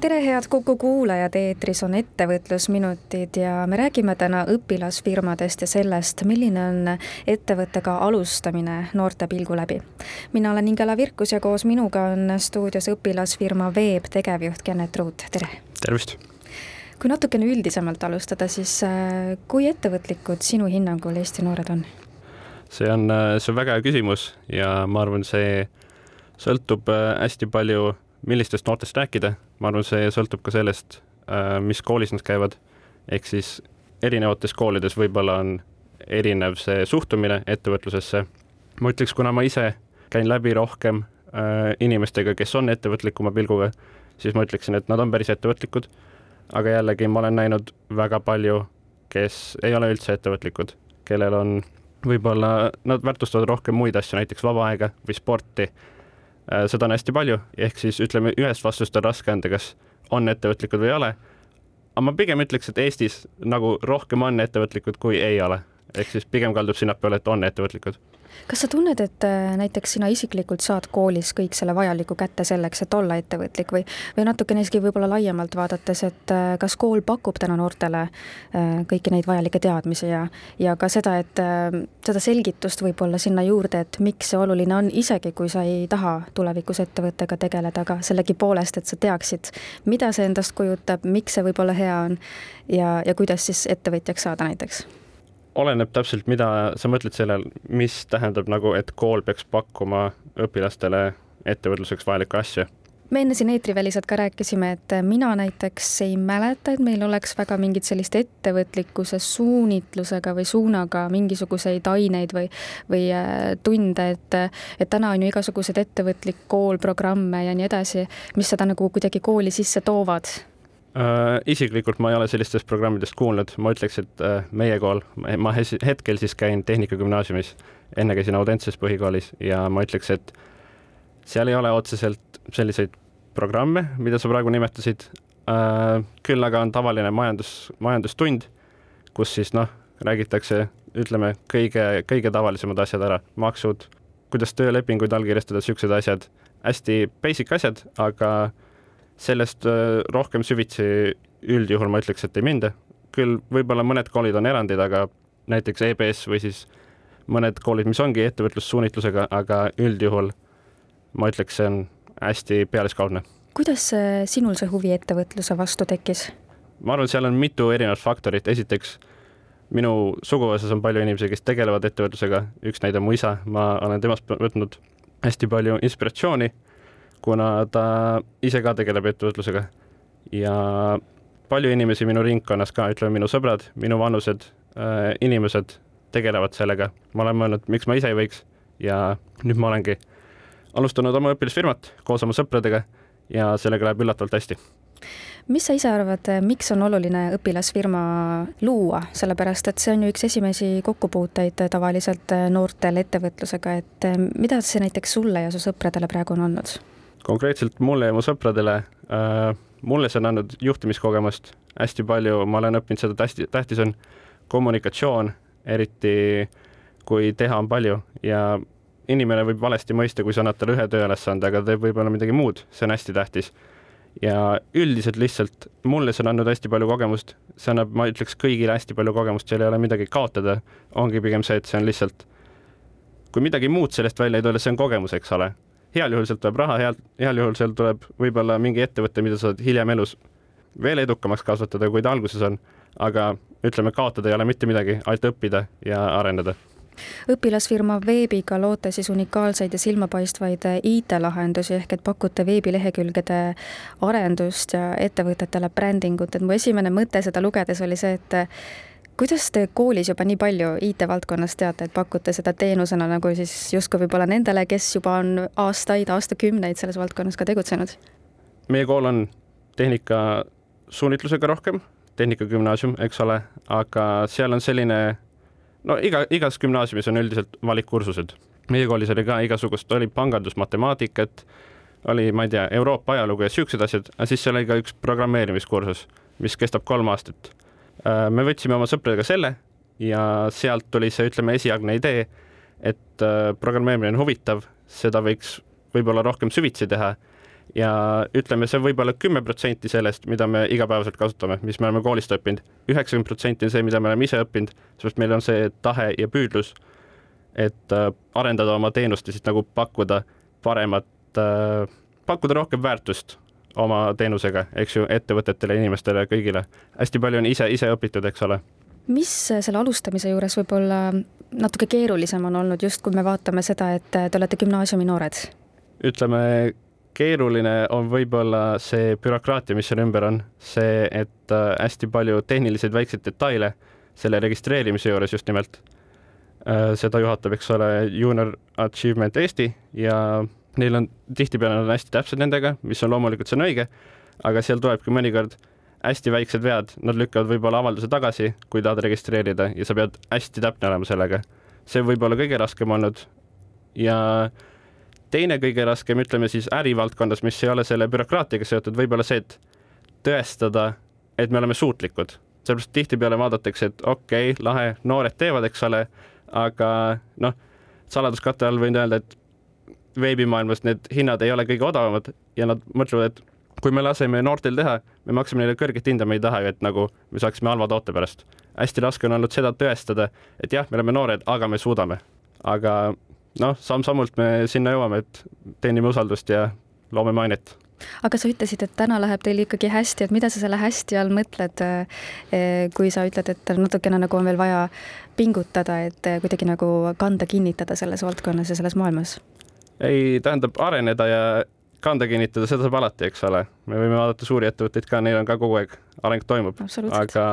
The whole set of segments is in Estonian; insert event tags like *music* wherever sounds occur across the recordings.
tere, head Kuku kuulajad, eetris on Ettevõtlusminutid ja me räägime täna õpilasfirmadest ja sellest, milline on ettevõttega alustamine noorte pilgu läbi. mina olen Ingela Virkus ja koos minuga on stuudios õpilasfirma Veeb tegevjuht Kennet Ruut, tere! tervist! kui natukene üldisemalt alustada, siis äh, kui ettevõtlikud sinu hinnangul Eesti noored on? see on, äh, see on väga hea küsimus ja ma arvan, see sõltub äh, hästi palju millistest noortest rääkida, ma arvan, see sõltub ka sellest, äh, mis koolis nad käivad. ehk siis erinevates koolides võib-olla on erinev see suhtumine ettevõtlusesse. ma ütleks, kuna ma ise käin läbi rohkem äh, inimestega, kes on ettevõtlikuma pilguga, siis ma ütleksin, et nad on päris ettevõtlikud. aga jällegi ma olen näinud väga palju, kes ei ole üldse ettevõtlikud, kellel on võib-olla, nad väärtustavad rohkem muid asju, näiteks vaba aega või sporti seda on hästi palju, ehk siis ütleme, ühest vastust on raske anda, kas on ettevõtlikud või ei ole. aga ma pigem ütleks, et Eestis nagu rohkem on ettevõtlikud kui ei ole, ehk siis pigem kaldub sinnapoole, et on ettevõtlikud kas sa tunned, et äh, näiteks sina isiklikult saad koolis kõik selle vajaliku kätte selleks, et olla ettevõtlik või, või natukene isegi võib-olla laiemalt vaadates, et äh, kas kool pakub täna noortele äh, kõiki neid vajalikke teadmisi ja, ja ka seda, et seda selgitust võib-olla sinna juurde, et miks see oluline on, isegi kui sa ei taha tulevikus ettevõttega tegeleda, aga sellegipoolest, et sa teaksid, mida see endast kujutab, miks see võib-olla hea on ja, ja kuidas siis ettevõtjaks saada näiteks oleneb täpselt, mida sa mõtled sellel, mis tähendab nagu, et kool peaks pakkuma õpilastele ettevõtluseks vajalikke asju me enne siin eetriväliselt ka rääkisime, et mina näiteks ei mäleta, et meil oleks väga mingit sellist ettevõtlikkuse suunitlusega või suunaga mingisuguseid aineid või, või äh, tunde, et, et täna on ju igasugused ettevõtlik kool, programme ja nii edasi, mis seda nagu kuidagi kooli sisse toovad isiklikult ma ei ole sellistest programmidest kuulnud, ma ütleks, et uh, meie kool, ma hetkel siis käin Tehnikagümnaasiumis, enne käisin Audentses põhikoolis ja ma ütleks, et seal ei ole otseselt selliseid programme, mida sa praegu nimetasid. Uh,. küll aga on tavaline majandus, majandustund, kus siis noh, räägitakse, ütleme kõige, kõige tavalisemad asjad ära, maksud, kuidas töölepinguid allkirjastada, siuksed asjad, hästi basic asjad, aga sellest äh, rohkem süvitsi üldjuhul ma ütleks, et ei minda. küll võib-olla mõned koolid on erandid, aga näiteks EBS või siis mõned koolid, mis ongi ettevõtlussuunitlusega, aga üldjuhul ma ütleks, see on hästi pealiskaudne. kuidas sinul see huvi ettevõtluse vastu tekkis? ma arvan, seal on mitu erinevat faktorit, esiteks minu suguvõsas on palju inimesi, kes tegelevad ettevõtlusega, üks näide on mu isa, ma olen temast võtnud hästi palju inspiratsiooni kuna ta ise ka tegeleb ettevõtlusega ja palju inimesi minu ringkonnas ka, ütleme minu sõbrad, minu vanused äh, inimesed tegelevad sellega. ma olen mõelnud, miks ma ise ei võiks ja nüüd ma olengi alustanud oma õpilasfirmat koos oma sõpradega ja sellega läheb üllatavalt hästi mis sa ise arvad, miks on oluline õpilasfirma luua, sellepärast et see on ju üks esimesi kokkupuuteid tavaliselt noortel ettevõtlusega, et mida see näiteks sulle ja su sõpradele praegu on olnud? Konkreetselt mulle ja mu sõpradele äh,, mulle see on andnud juhtimiskogemust hästi palju, ma olen õppinud seda, et hästi tähtis on kommunikatsioon, eriti kui teha on palju ja inimene võib valesti mõista, kui sa annad talle ühe tööülesande, aga teeb võib-olla midagi muud, see on hästi tähtis. ja üldiselt lihtsalt mulle see on andnud hästi palju kogemust, see annab, ma ütleks kõigile hästi palju kogemust, seal ei ole midagi kaotada, ongi pigem see, et see on lihtsalt, kui midagi muud sellest välja ei tule, see on kogemus, eks ole heal juhul sealt tuleb raha, heal, heal juhul sealt tuleb võib-olla mingi ettevõte, mida sa saad hiljem elus veel edukamaks kasvatada, kui ta alguses on. aga ütleme, kaotada ei ole mitte midagi, ainult õppida ja arendada õpilasfirma Veebiga loote siis unikaalseid ja silmapaistvaid IT-lahendusi ehk et pakute veebilehekülgede arendust ja ettevõtetele brändingut, et mu esimene mõte seda lugedes oli see, et kuidas te koolis juba nii palju IT-valdkonnas teate, et pakute seda teenusena nagu siis justkui võib-olla nendele, kes juba on aastaid, aastakümneid selles valdkonnas ka tegutsenud? meie kool on tehnika suunitlusega rohkem, tehnikagümnaasium, eks ole, aga seal on selline, no iga, igas gümnaasiumis on üldiselt valikkursused meie koolis oli ka igasugust, oli pangandusmatemaatikat, oli, ma ei tea, Euroopa ajalugu ja siuksed asjad, aga siis seal oli ka üks programmeerimiskursus, mis kestab kolm aastat. Äh, me võtsime oma sõpradega selle ja sealt tuli see, ütleme, esialgne idee, et äh, programmeerimine on huvitav, seda võiks võib-olla rohkem süvitsi teha ja ütleme, see võib olla kümme protsenti sellest, mida me igapäevaselt kasutame, mis me oleme koolist õppinud. üheksakümmend protsenti on see, mida me oleme ise õppinud, sest meil on see tahe ja püüdlus, et äh, arendada oma teenust ja siis nagu pakkuda paremat pakkuda rohkem väärtust oma teenusega, eks ju, ettevõtetele, inimestele, kõigile. hästi palju on ise, ise õpitud, eks ole mis selle alustamise juures võib-olla natuke keerulisem on olnud, just kui me vaatame seda, et te olete gümnaasiumi noored? ütleme, keeruline on võib-olla see bürokraatia, mis seal ümber on, see, et äh, hästi palju tehniliseid väikseid detaile selle registreerimise juures just nimelt. Äh, seda juhatab, eks ole, Junior Achievement Eesti ja neil on tihtipeale on hästi täpsed nendega, mis on loomulikult, see on õige, aga seal tulebki mõnikord hästi väiksed vead, nad lükkavad võib-olla avalduse tagasi, kui tahad registreerida ja sa pead hästi täpne olema sellega. see võib olla kõige raskem olnud ja teine kõige raskem, ütleme siis ärivaldkondas, mis ei ole selle bürokraatiaga seotud, võib-olla see, et tõestada, et me oleme suutlikud. sellepärast tihtipeale vaadatakse, et okei okay,, lahe, noored teevad, eks ole, aga noh, saladuskatte all võin öelda, et veebimaailmas need hinnad ei ole kõige odavamad ja nad mõtlevad, et kui me laseme noortel teha, me maksame neile kõrget hinda, me ei taha ju, et nagu me saaksime halva toote pärast. hästi raske on olnud seda tõestada, et jah, me oleme noored, aga me suudame. aga noh, samm-sammult me sinna jõuame, et teenime usaldust ja loome mainet aga sa ütlesid, et täna läheb teil ikkagi hästi, et mida sa selle hästi all mõtled, eh, kui sa ütled, et natukene nagu on veel vaja pingutada, et kuidagi nagu kanda kinnitada selles valdkonnas ja selles maailmas? Ei, tähendab areneda ja kanda kinnitada, seda saab alati, eks ole. me võime vaadata suuri ettevõtteid ka, neil on ka kogu aeg areng toimub. aga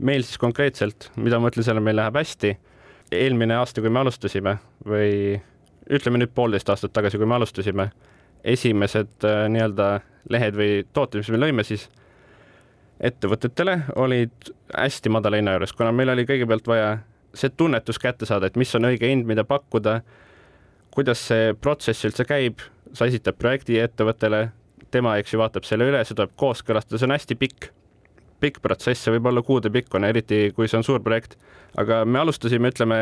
meil siis konkreetselt, mida ma ütlen selle, meil läheb hästi. eelmine aasta, kui me alustasime või ütleme nüüd poolteist aastat tagasi, kui me alustasime, esimesed äh, nii-öelda lehed või tooted, mis me lõime siis ettevõtetele, olid hästi madala hinna juures, kuna meil oli kõigepealt vaja see tunnetus kätte saada, et mis on õige hind, mida pakkuda, kuidas see protsess üldse käib sa esitad projekti ettevõttele, tema, eks ju, vaatab selle üle, see tuleb kooskõlastada, see on hästi pikk, pikk protsess, see võib olla kuudepikkune, eriti kui see on suur projekt. aga me alustasime, ütleme,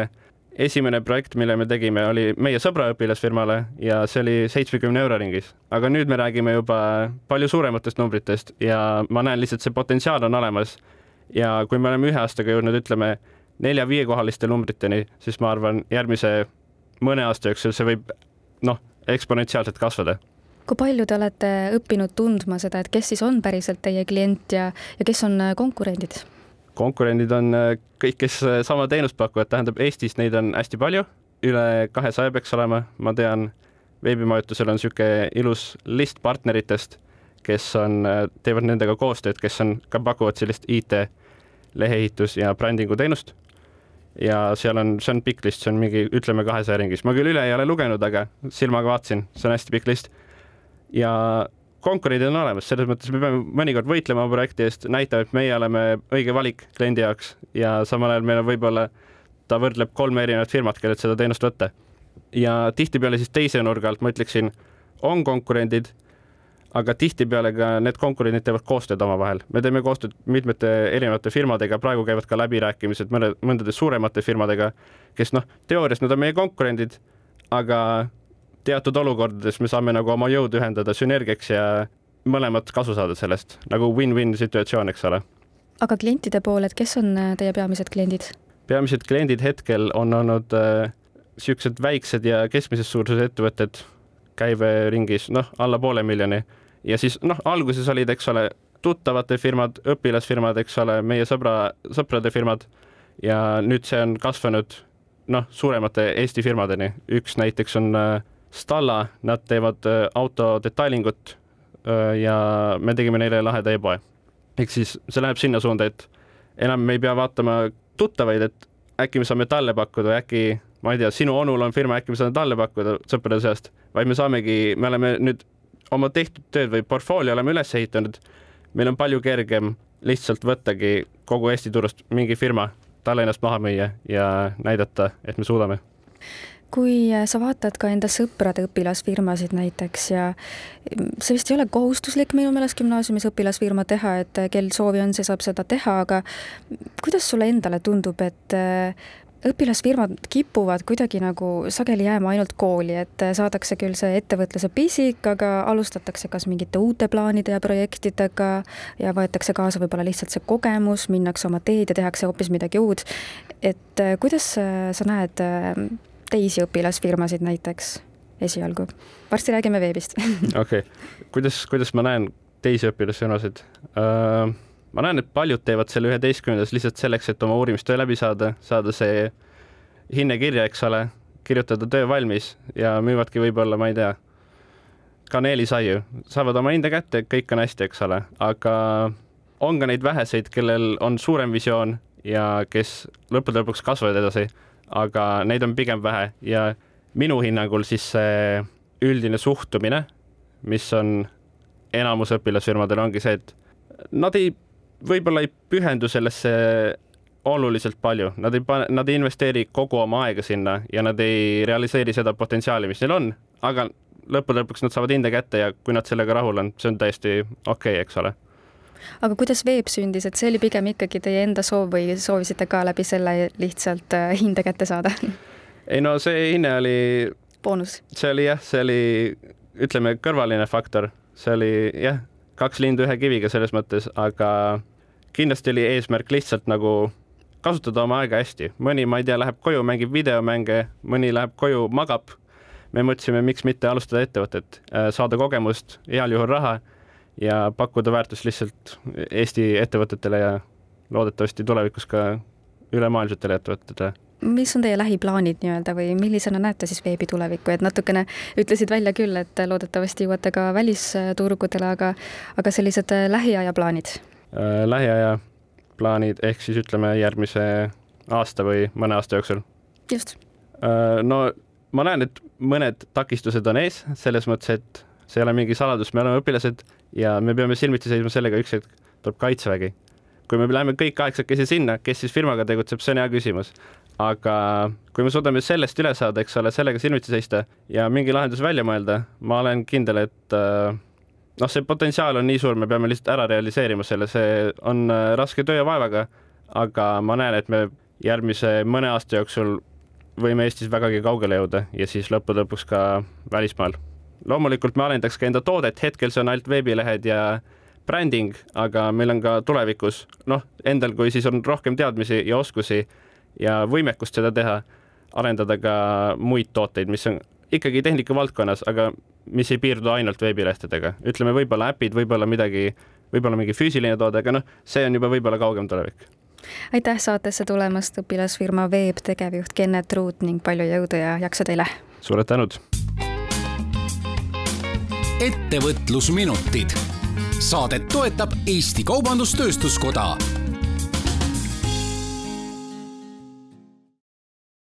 esimene projekt, mille me tegime, oli meie sõbra õpilasfirmale ja see oli seitsmekümne euro ringis. aga nüüd me räägime juba palju suurematest numbritest ja ma näen lihtsalt, see potentsiaal on olemas. ja kui me oleme ühe aastaga jõudnud, ütleme, nelja-viiekohaliste numbriteni, siis ma arvan, järgmise mõne aasta jooksul see võib noh, eksponentsiaalselt kasvada kui palju te olete õppinud tundma seda, et kes siis on päriselt teie klient ja, ja kes on äh, konkurendid? konkurendid on äh, kõik, kes äh, sama teenust pakuvad, tähendab Eestis neid on hästi palju, üle kahesaja peaks olema, ma tean, veebimajutusel on niisugune ilus list partneritest, kes on, teevad nendega koostööd, kes on, ka pakuvad sellist IT leheehitus ja brändingu teenust ja seal on, see on pikk list, see on mingi, ütleme kahesaja ringis, ma küll üle ei ole lugenud, aga silmaga vaatasin, see on hästi pikk list. ja konkurendid on olemas, selles mõttes me peame mõnikord võitlema projekti eest, näitama, et meie oleme õige valik kliendi jaoks ja samal ajal meil on võib-olla, ta võrdleb kolme erinevat firmat, kellelt seda teenust võtta. ja tihtipeale siis teise nurga alt ma ütleksin, on konkurendid aga tihtipeale ka need konkurendid teevad koostööd omavahel. me teeme koostööd mitmete erinevate firmadega, praegu käivad ka läbirääkimised mõne, mõndade suuremate firmadega, kes noh, teoorias nad on meie konkurendid, aga teatud olukordades me saame nagu oma jõud ühendada sünergiaks ja mõlemat kasu saada sellest, nagu win-win situatsioon, eks ole. aga klientide pool, et kes on äh, teie peamised kliendid? peamised kliendid hetkel on olnud niisugused äh, väiksed ja keskmises suuruses ettevõtted, käive ringis noh, alla poole miljoni ja siis noh, alguses olid, eks ole, tuttavate firmad, õpilasfirmad, eks ole, meie sõbra, sõprade firmad. Ja nüüd see on kasvanud noh, suuremate Eesti firmadeni, üks näiteks on äh, Stalla, nad teevad äh, auto detailingut äh, ja me tegime neile laheda e-poe. ehk siis see läheb sinna suunda, et enam ei pea vaatama tuttavaid, et äkki me saame talle pakkuda, äkki ma ei tea, sinu onul on firma, äkki me saame talle pakkuda sõprade seast, vaid me saamegi, me oleme nüüd oma tehtud tööd või portfoolio oleme üles ehitanud, meil on palju kergem lihtsalt võttagi kogu Eesti turust mingi firma, talle ennast maha müüa ja näidata, et me suudame. kui sa vaatad ka enda sõprade õpilasfirmasid näiteks ja see vist ei ole kohustuslik minu meelest gümnaasiumis õpilasfirma teha, et kel soovi on, see saab seda teha, aga kuidas sulle endale tundub, et õpilasfirmad kipuvad kuidagi nagu sageli jääma ainult kooli, et saadakse küll see ettevõtluse pisik, aga alustatakse kas mingite uute plaanide ja projektidega ja võetakse kaasa võib-olla lihtsalt see kogemus, minnakse oma teed ja tehakse hoopis midagi uut. et äh, kuidas äh, sa näed äh, teisi õpilasfirmasid näiteks esialgu? varsti räägime veebist. *laughs* okei okay., kuidas, kuidas ma näen teisi õpilasfirmasid uh...? Ma näen, et paljud teevad selle üheteistkümnendas lihtsalt selleks, et oma uurimistöö läbi saada, saada see hinne kirja, eks ole, kirjutada töö valmis ja müüvadki võib-olla, ma ei tea, kaneelisaiu, saavad oma hinde kätte, kõik on hästi, eks ole, aga on ka neid väheseid, kellel on suurem visioon ja kes lõppude lõpuks kasvavad edasi, aga neid on pigem vähe. Ja minu hinnangul siis see üldine suhtumine, mis on enamus õpilasfirmadel, ongi see, et nad ei võib-olla ei pühendu sellesse oluliselt palju, nad ei pane, nad ei investeeri kogu oma aega sinna ja nad ei realiseeri seda potentsiaali, mis neil on, aga lõppude lõpuks nad saavad hinde kätte ja kui nad sellega rahul on, see on täiesti okei okay,, eks ole. aga kuidas veeb sündis, et see oli pigem ikkagi teie enda soov või soovisite ka läbi selle lihtsalt äh, hinde kätte saada? *laughs* ei no see hinne oli boonus? see oli jah, see oli, ütleme, kõrvaline faktor, see oli jah, kaks lindu ühe kiviga selles mõttes, aga kindlasti oli eesmärk lihtsalt nagu kasutada oma aega hästi, mõni, ma ei tea, läheb koju, mängib videomänge, mõni läheb koju, magab. me mõtlesime, miks mitte alustada ettevõtet, äh, saada kogemust, heal juhul raha ja pakkuda väärtust lihtsalt Eesti ettevõtetele ja loodetavasti tulevikus ka ülemaailmsetele ettevõtetele mis on teie lähiplaanid nii-öelda või millisena näete siis veebi tulevikku, et natukene ütlesid välja küll, et loodetavasti jõuate ka välisturgudele, aga, aga sellised lähiaja plaanid? Äh, lähiaja plaanid ehk siis ütleme järgmise aasta või mõne aasta jooksul? just. Äh, no ma näen, et mõned takistused on ees, selles mõttes, et see ei ole mingi saladus, me oleme õpilased ja me peame silmitsi seisma sellega, üks hetk tuleb kaitsevägi. kui me läheme kõik kaheksakesi sinna, kes siis firmaga tegutseb, see on hea küsimus. aga kui me suudame sellest üle saada, eks ole, sellega silmitsi seista ja mingi lahendus välja mõelda, ma olen kindel, et äh, noh, see potentsiaal on nii suur, me peame lihtsalt ära realiseerima selle, see on äh, raske töö ja vaevaga, aga ma näen, et me järgmise mõne aasta jooksul võime Eestis vägagi kaugele jõuda ja siis lõppude lõpuks ka välismaal. loomulikult me arendaks ka enda toodet, hetkel see on ainult veebilehed ja bränding, aga meil on ka tulevikus noh, endal, kui siis on rohkem teadmisi ja oskusi ja võimekust seda teha, arendada ka muid tooteid, mis on ikkagi tehnika valdkonnas, aga mis ei piirdu ainult veebilehtedega, ütleme võib-olla äpid, võib-olla midagi, võib-olla mingi füüsiline toode, aga noh, see on juba võib-olla kaugem tulevik. aitäh saatesse tulemast, õpilasfirma Veeb tegevjuht Kennet Ruut ning palju jõudu ja jaksu teile! suured tänud! ettevõtlusminutid. saadet toetab Eesti Kaubandus-Tööstuskoda